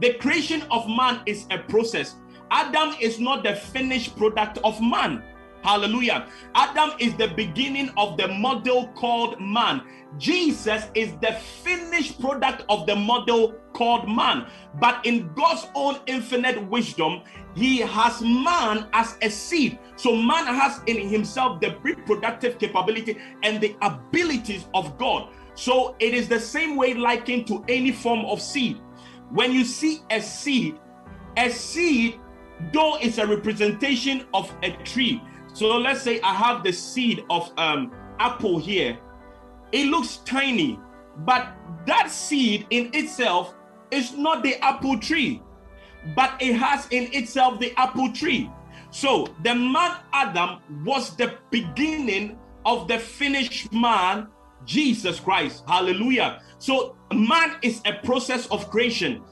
The creation of man is a process. Adam is not the finished product of man. Hallelujah. Adam is the beginning of the model called man. Jesus is the finished product of the model called man. But in God's own infinite wisdom, he has man as a seed. So man has in himself the reproductive capability and the abilities of God. So it is the same way likened to any form of seed. When you see a seed, a seed, though it's a representation of a tree. So let's say I have the seed of um, apple here. It looks tiny, but that seed in itself is not the apple tree, but it has in itself the apple tree. So the man Adam was the beginning of the finished man, Jesus Christ. Hallelujah. So man is a process of creation.